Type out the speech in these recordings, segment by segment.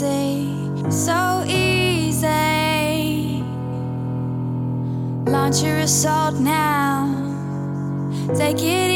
So easy, launch your assault now. Take it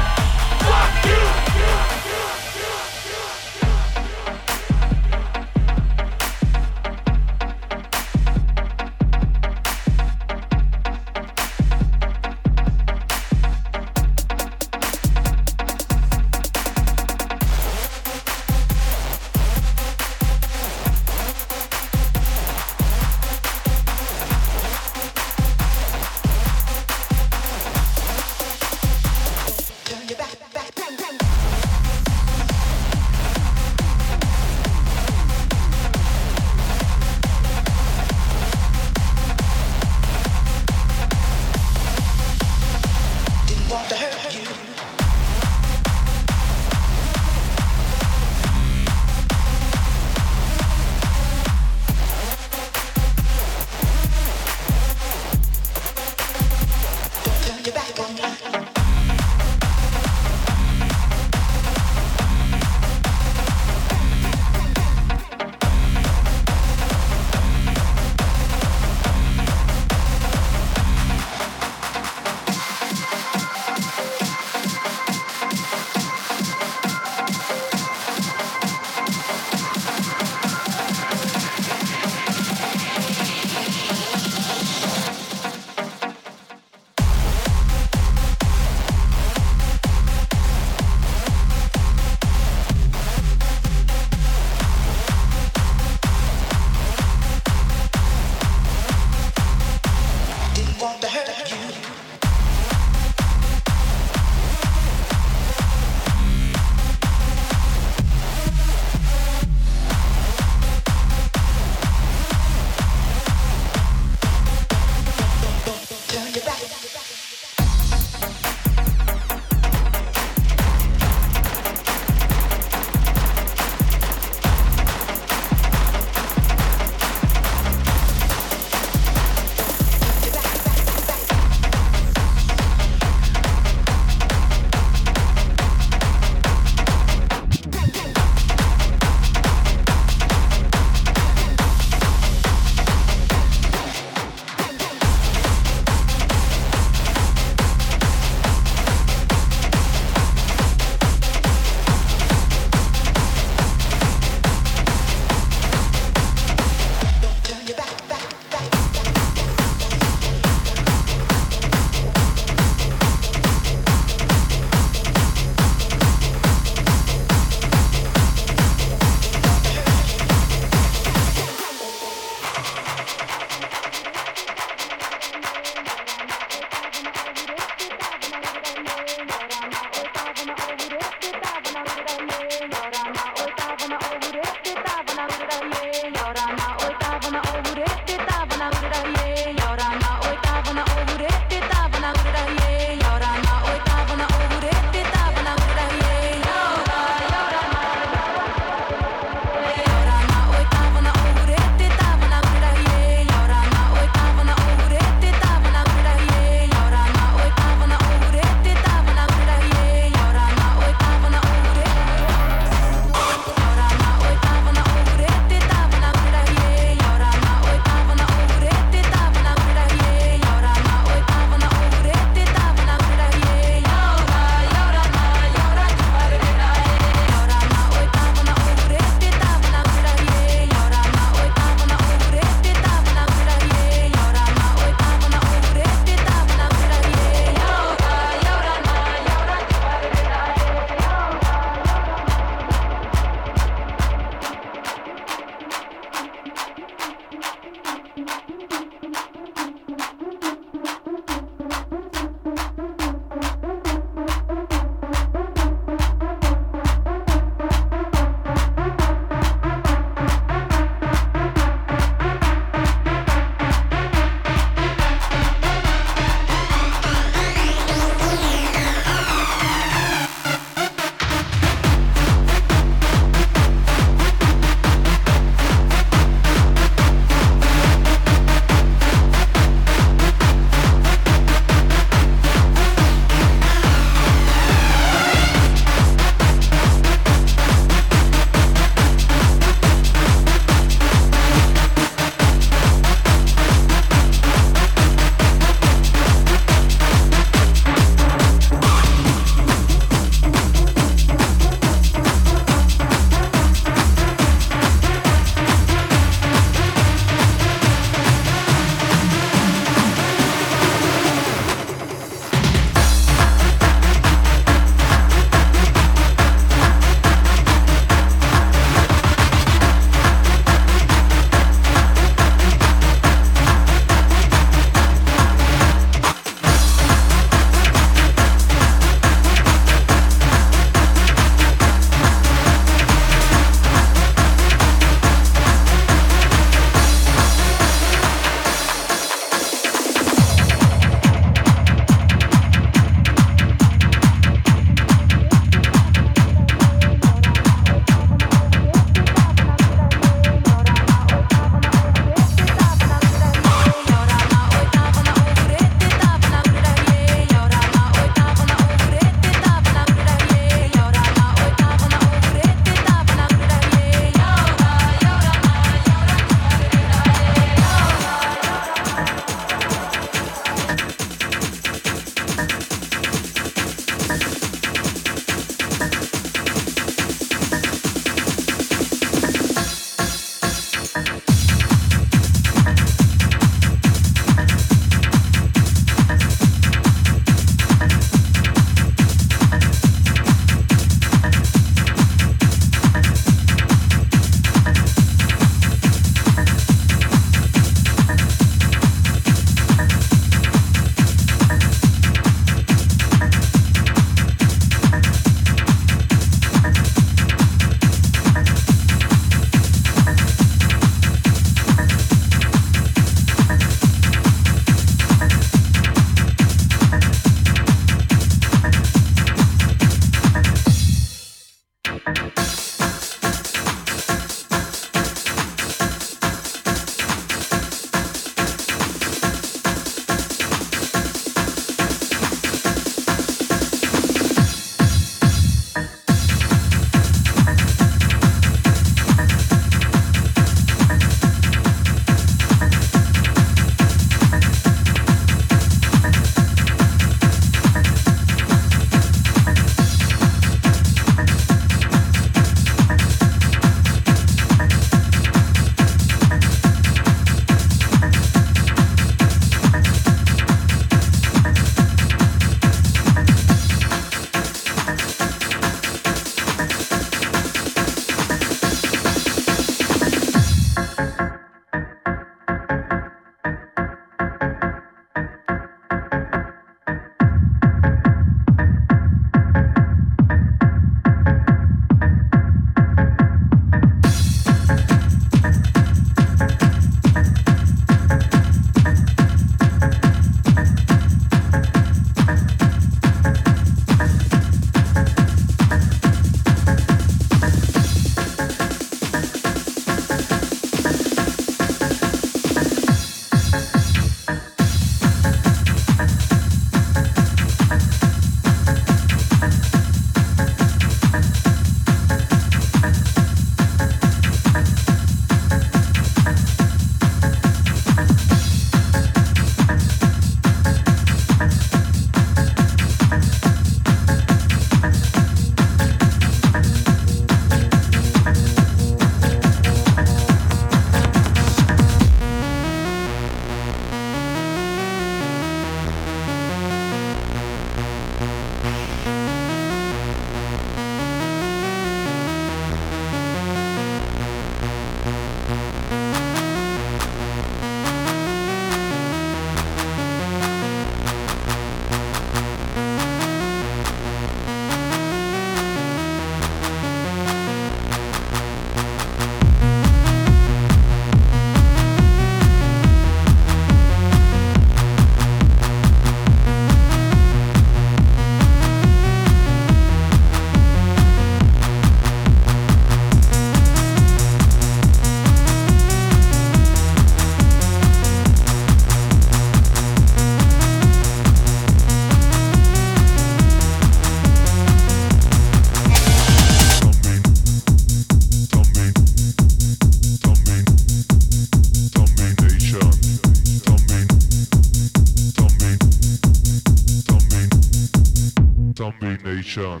Station.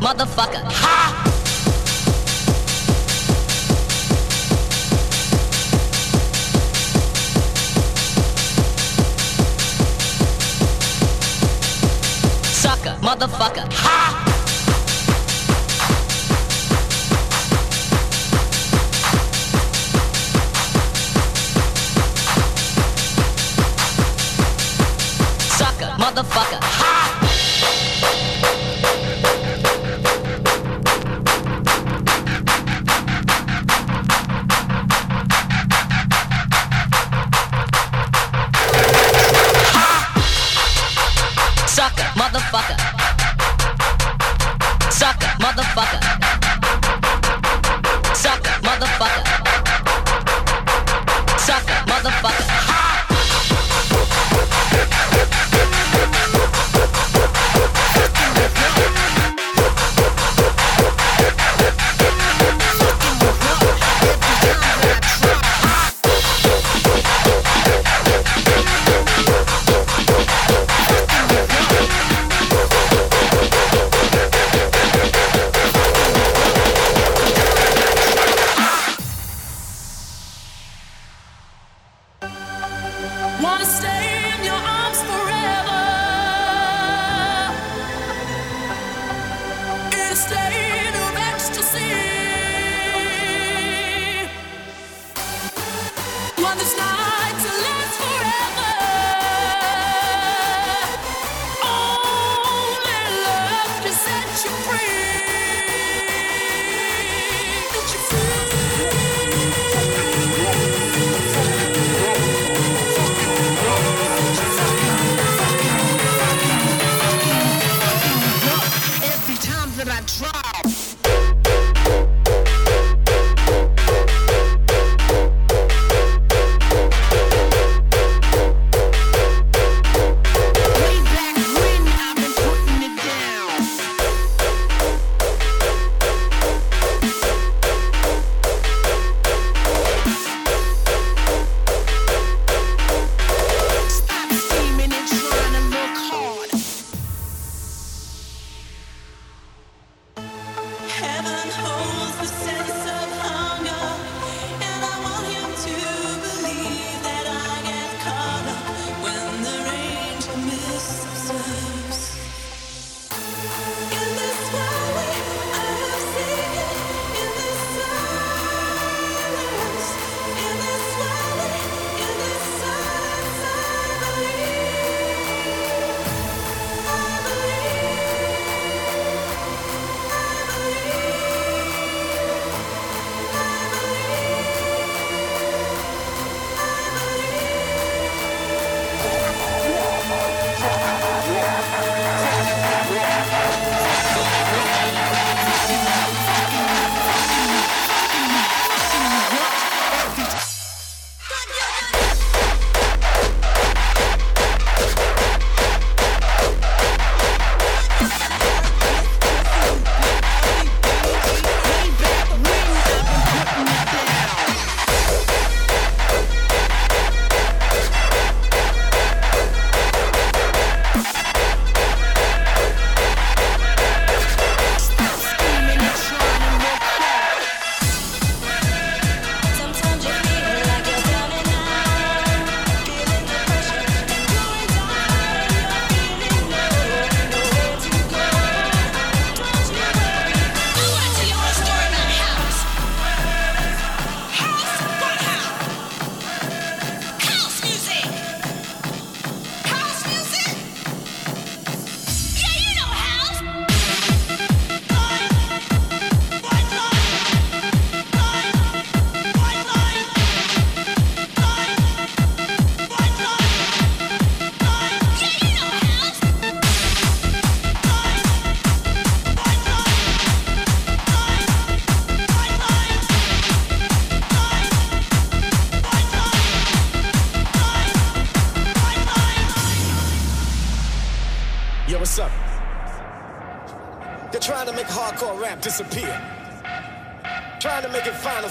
motherfucker. Ha! Sucker, motherfucker. Ha! Sucker, motherfucker.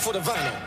For the vinyl.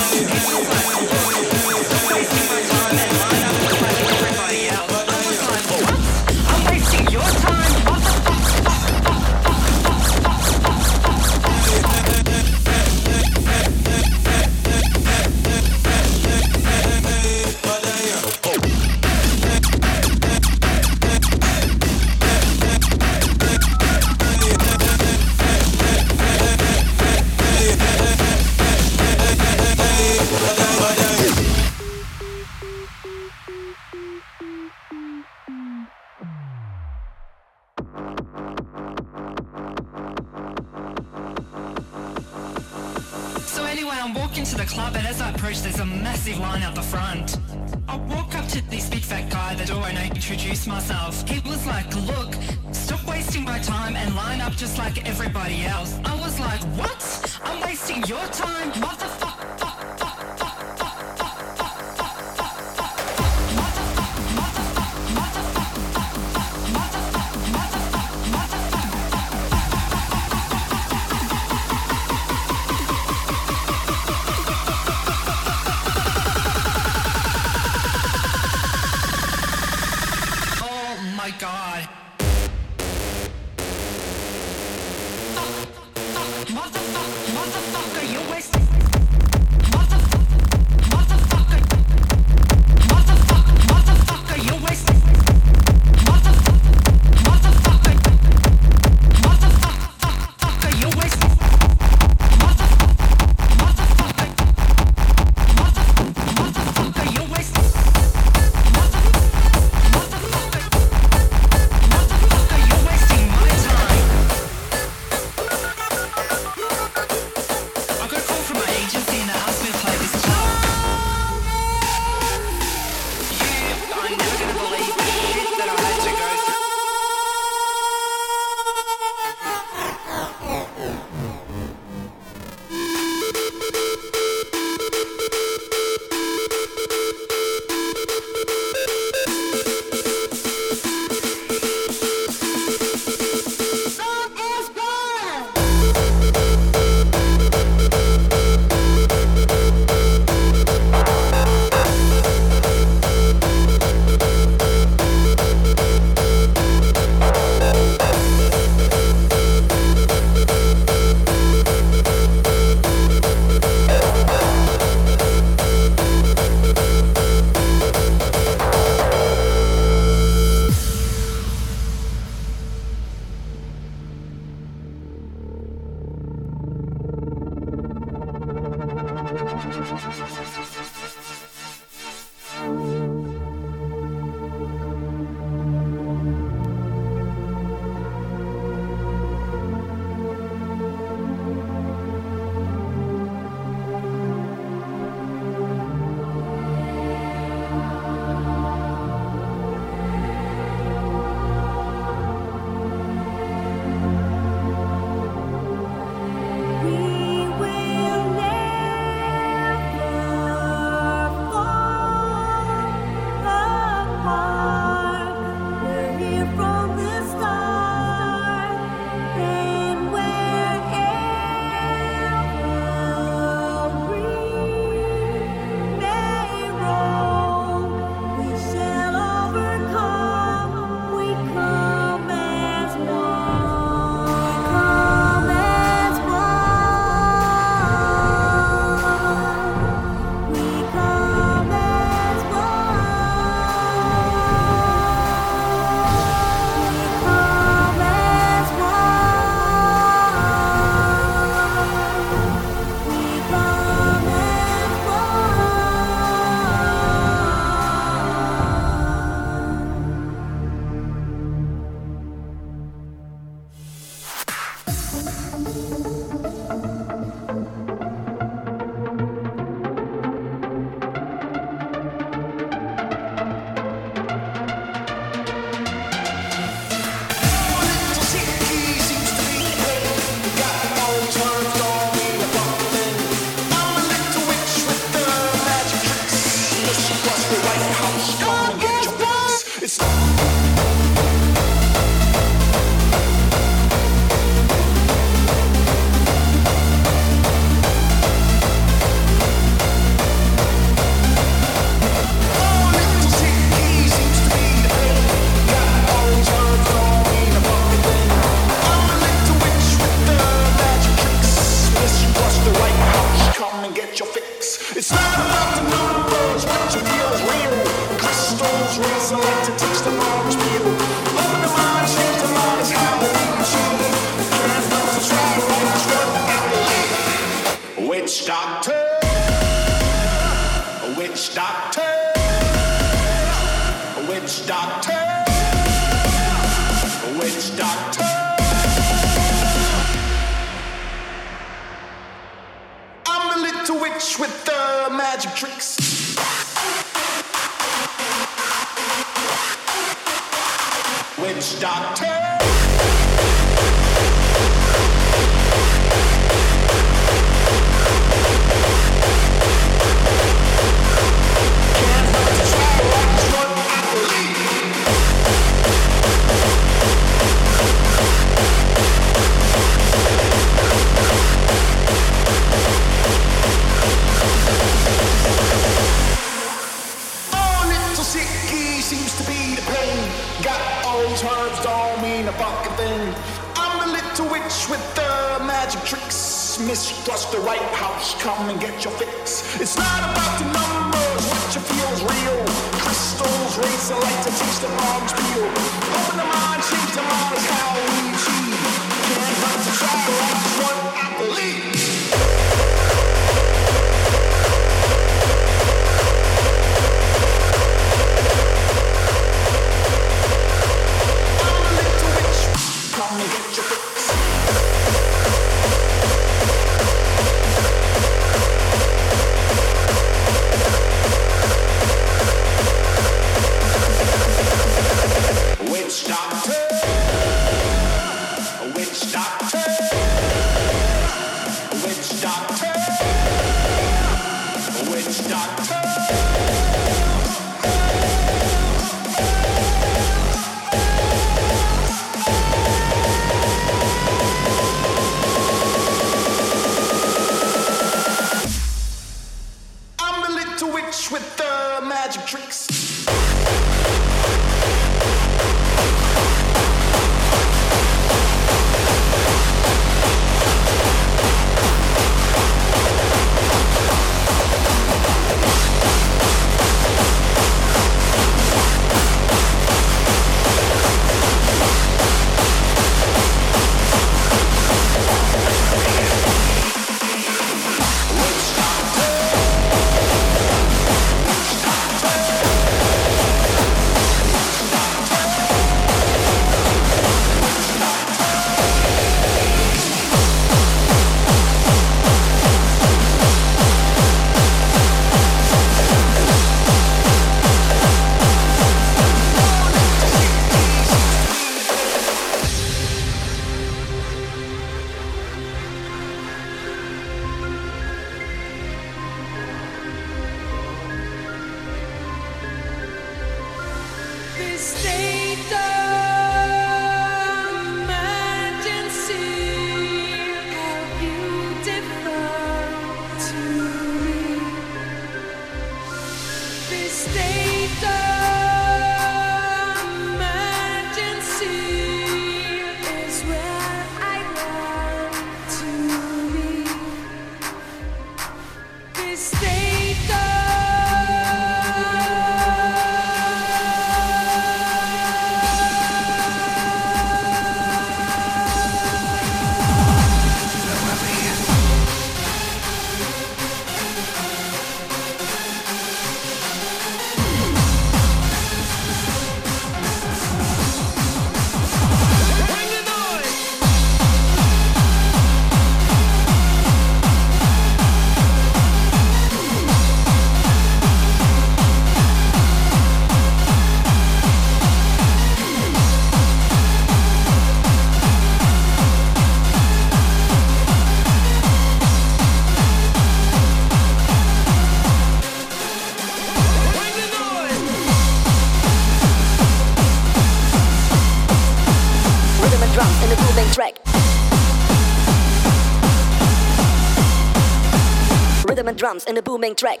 And drums in the booming track.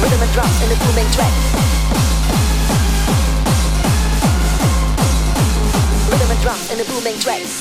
Rhythm and drums in the booming track. Rhythm and drums in the booming track.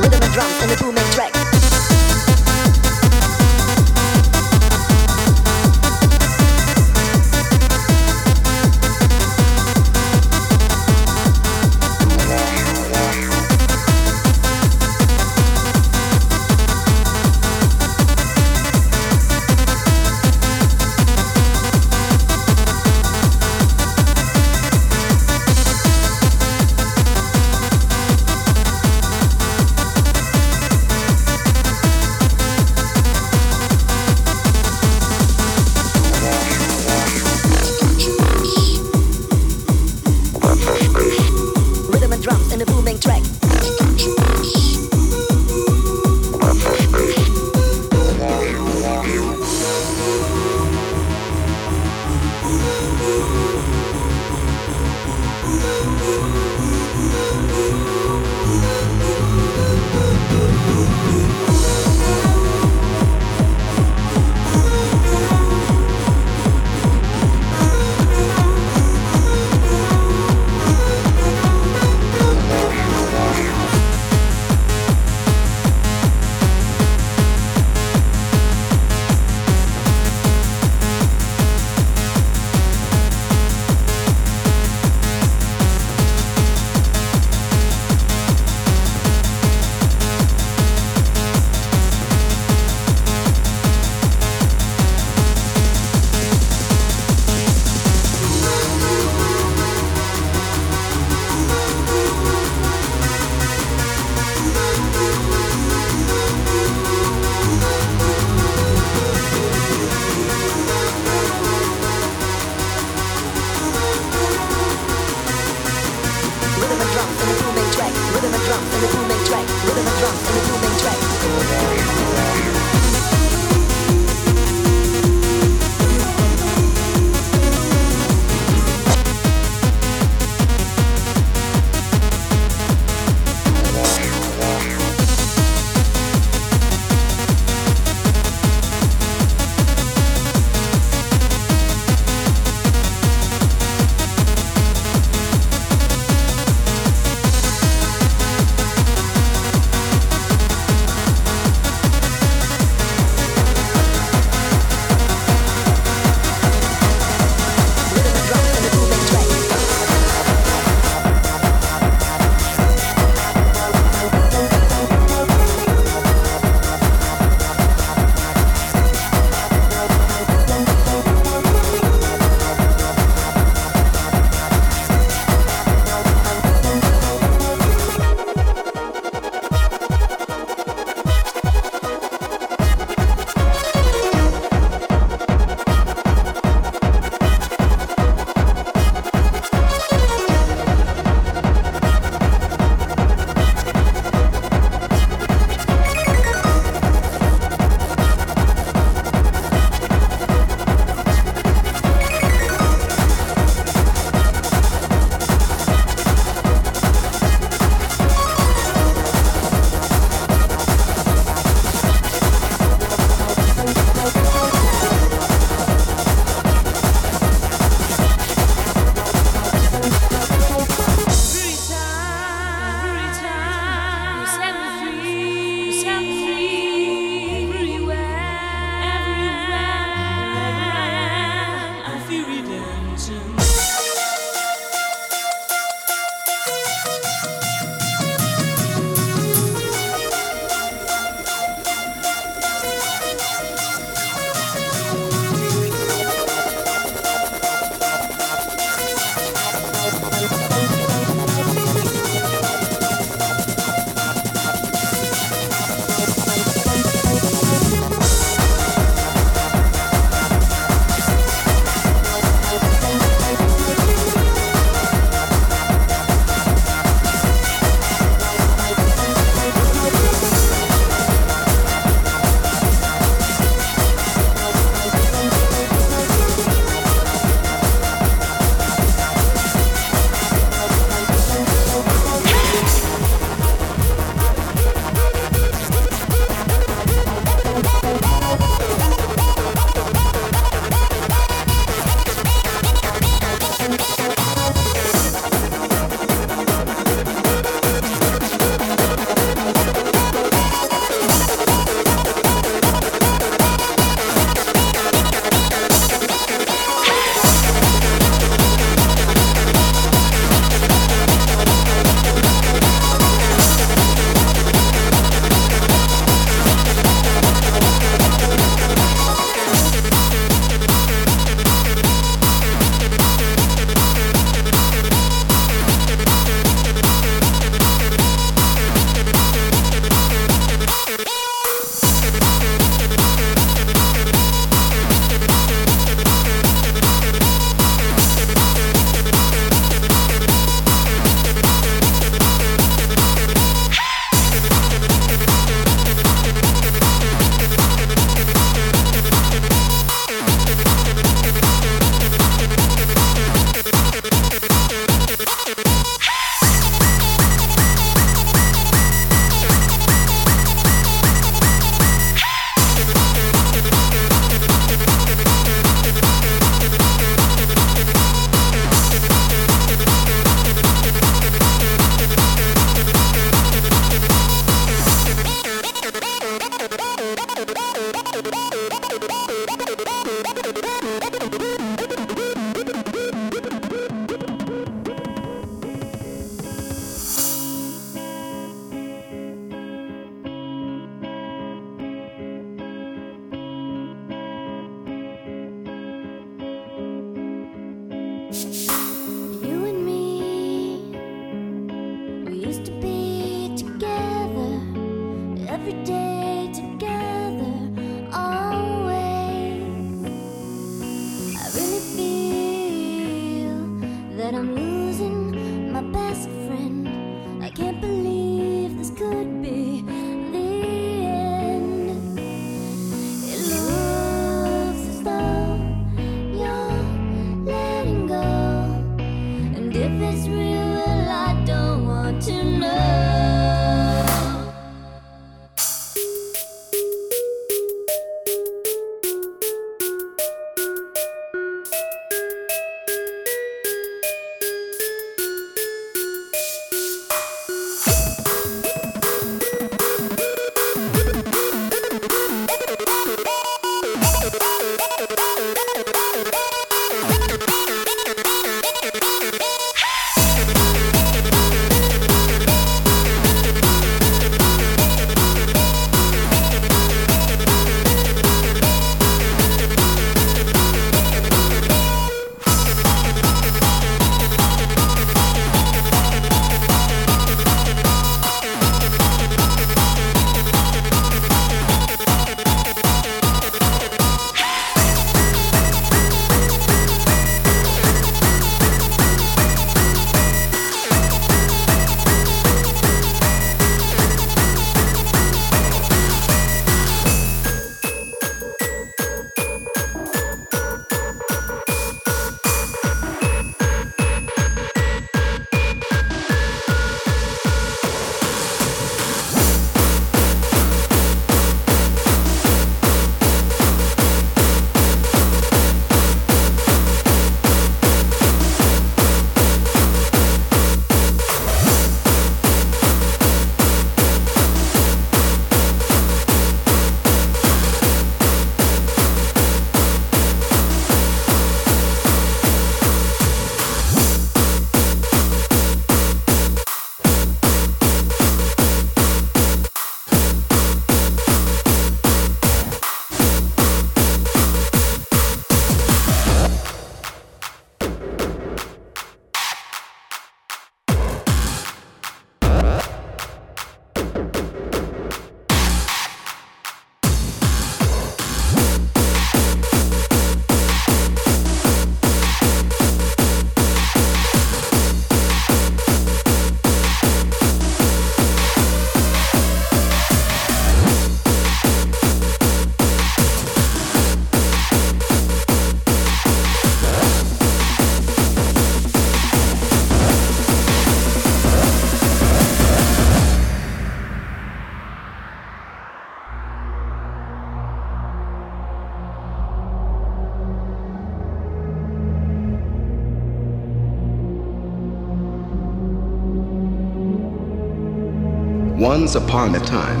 Once upon a time,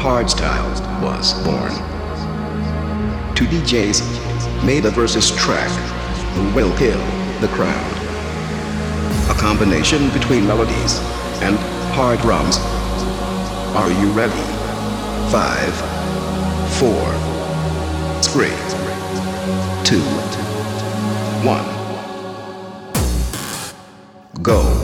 hardstyle was born. Two DJs made a versus track who will kill the crowd. A combination between melodies and hard drums. Are you ready? Five, four, three, two, one. Go.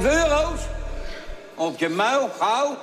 5 euro's? Op je muil, gauw.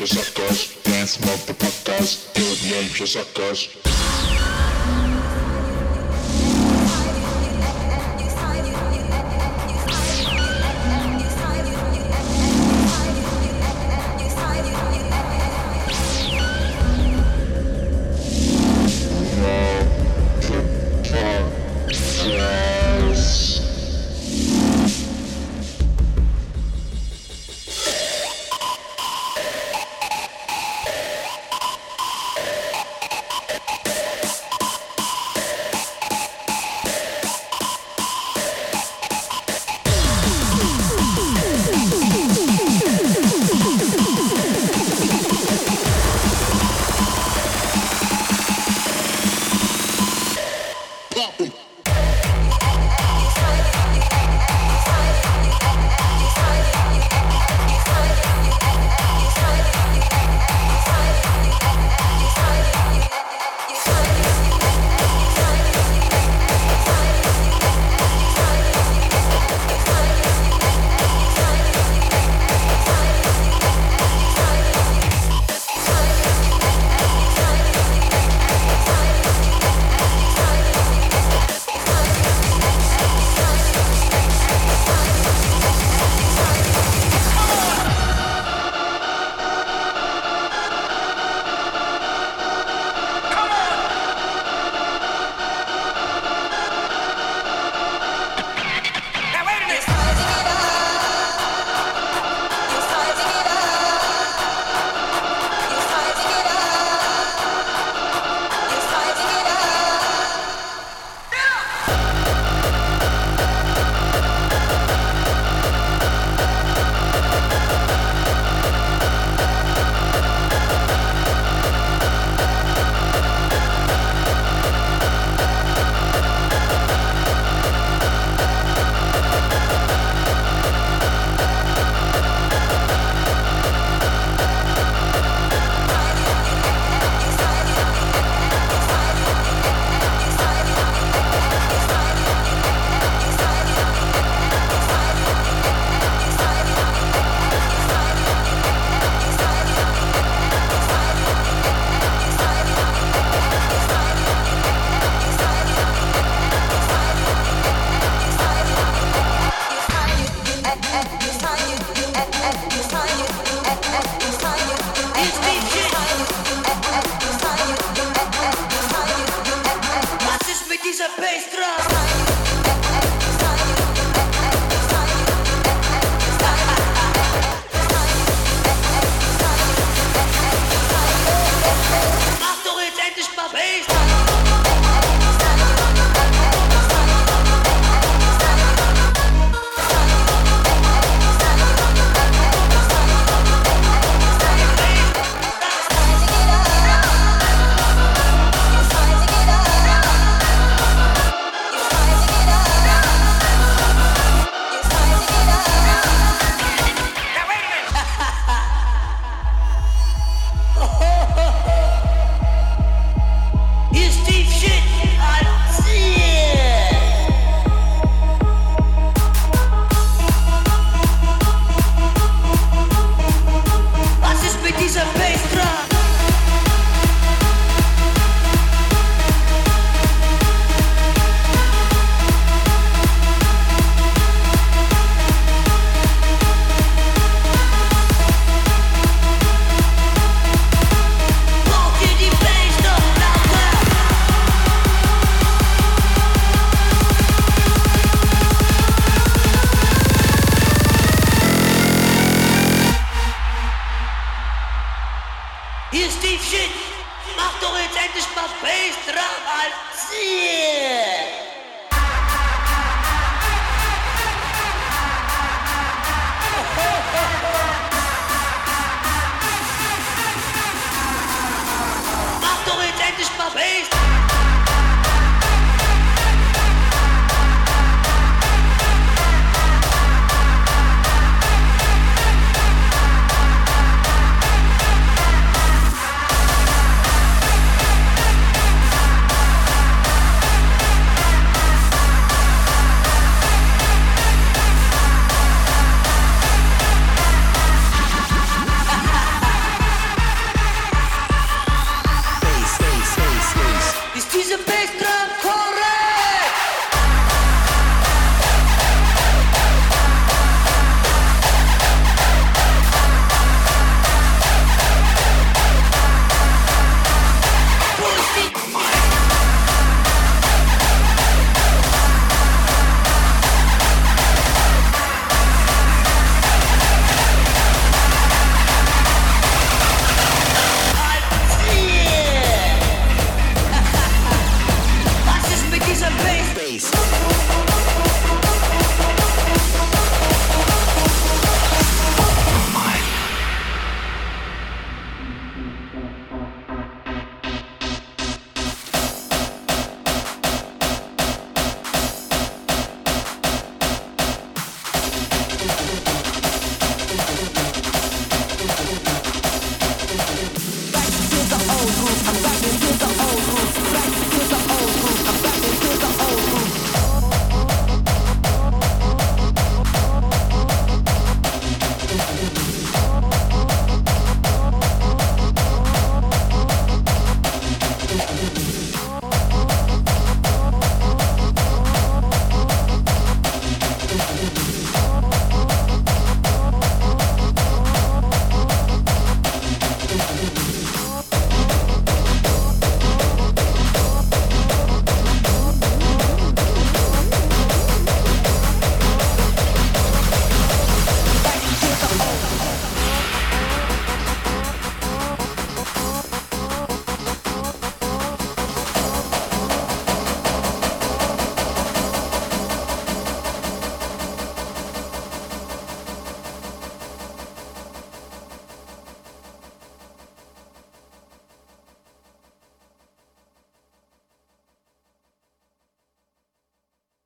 You behave suckers. Dance motherfuckers, you behave suckers. Was ist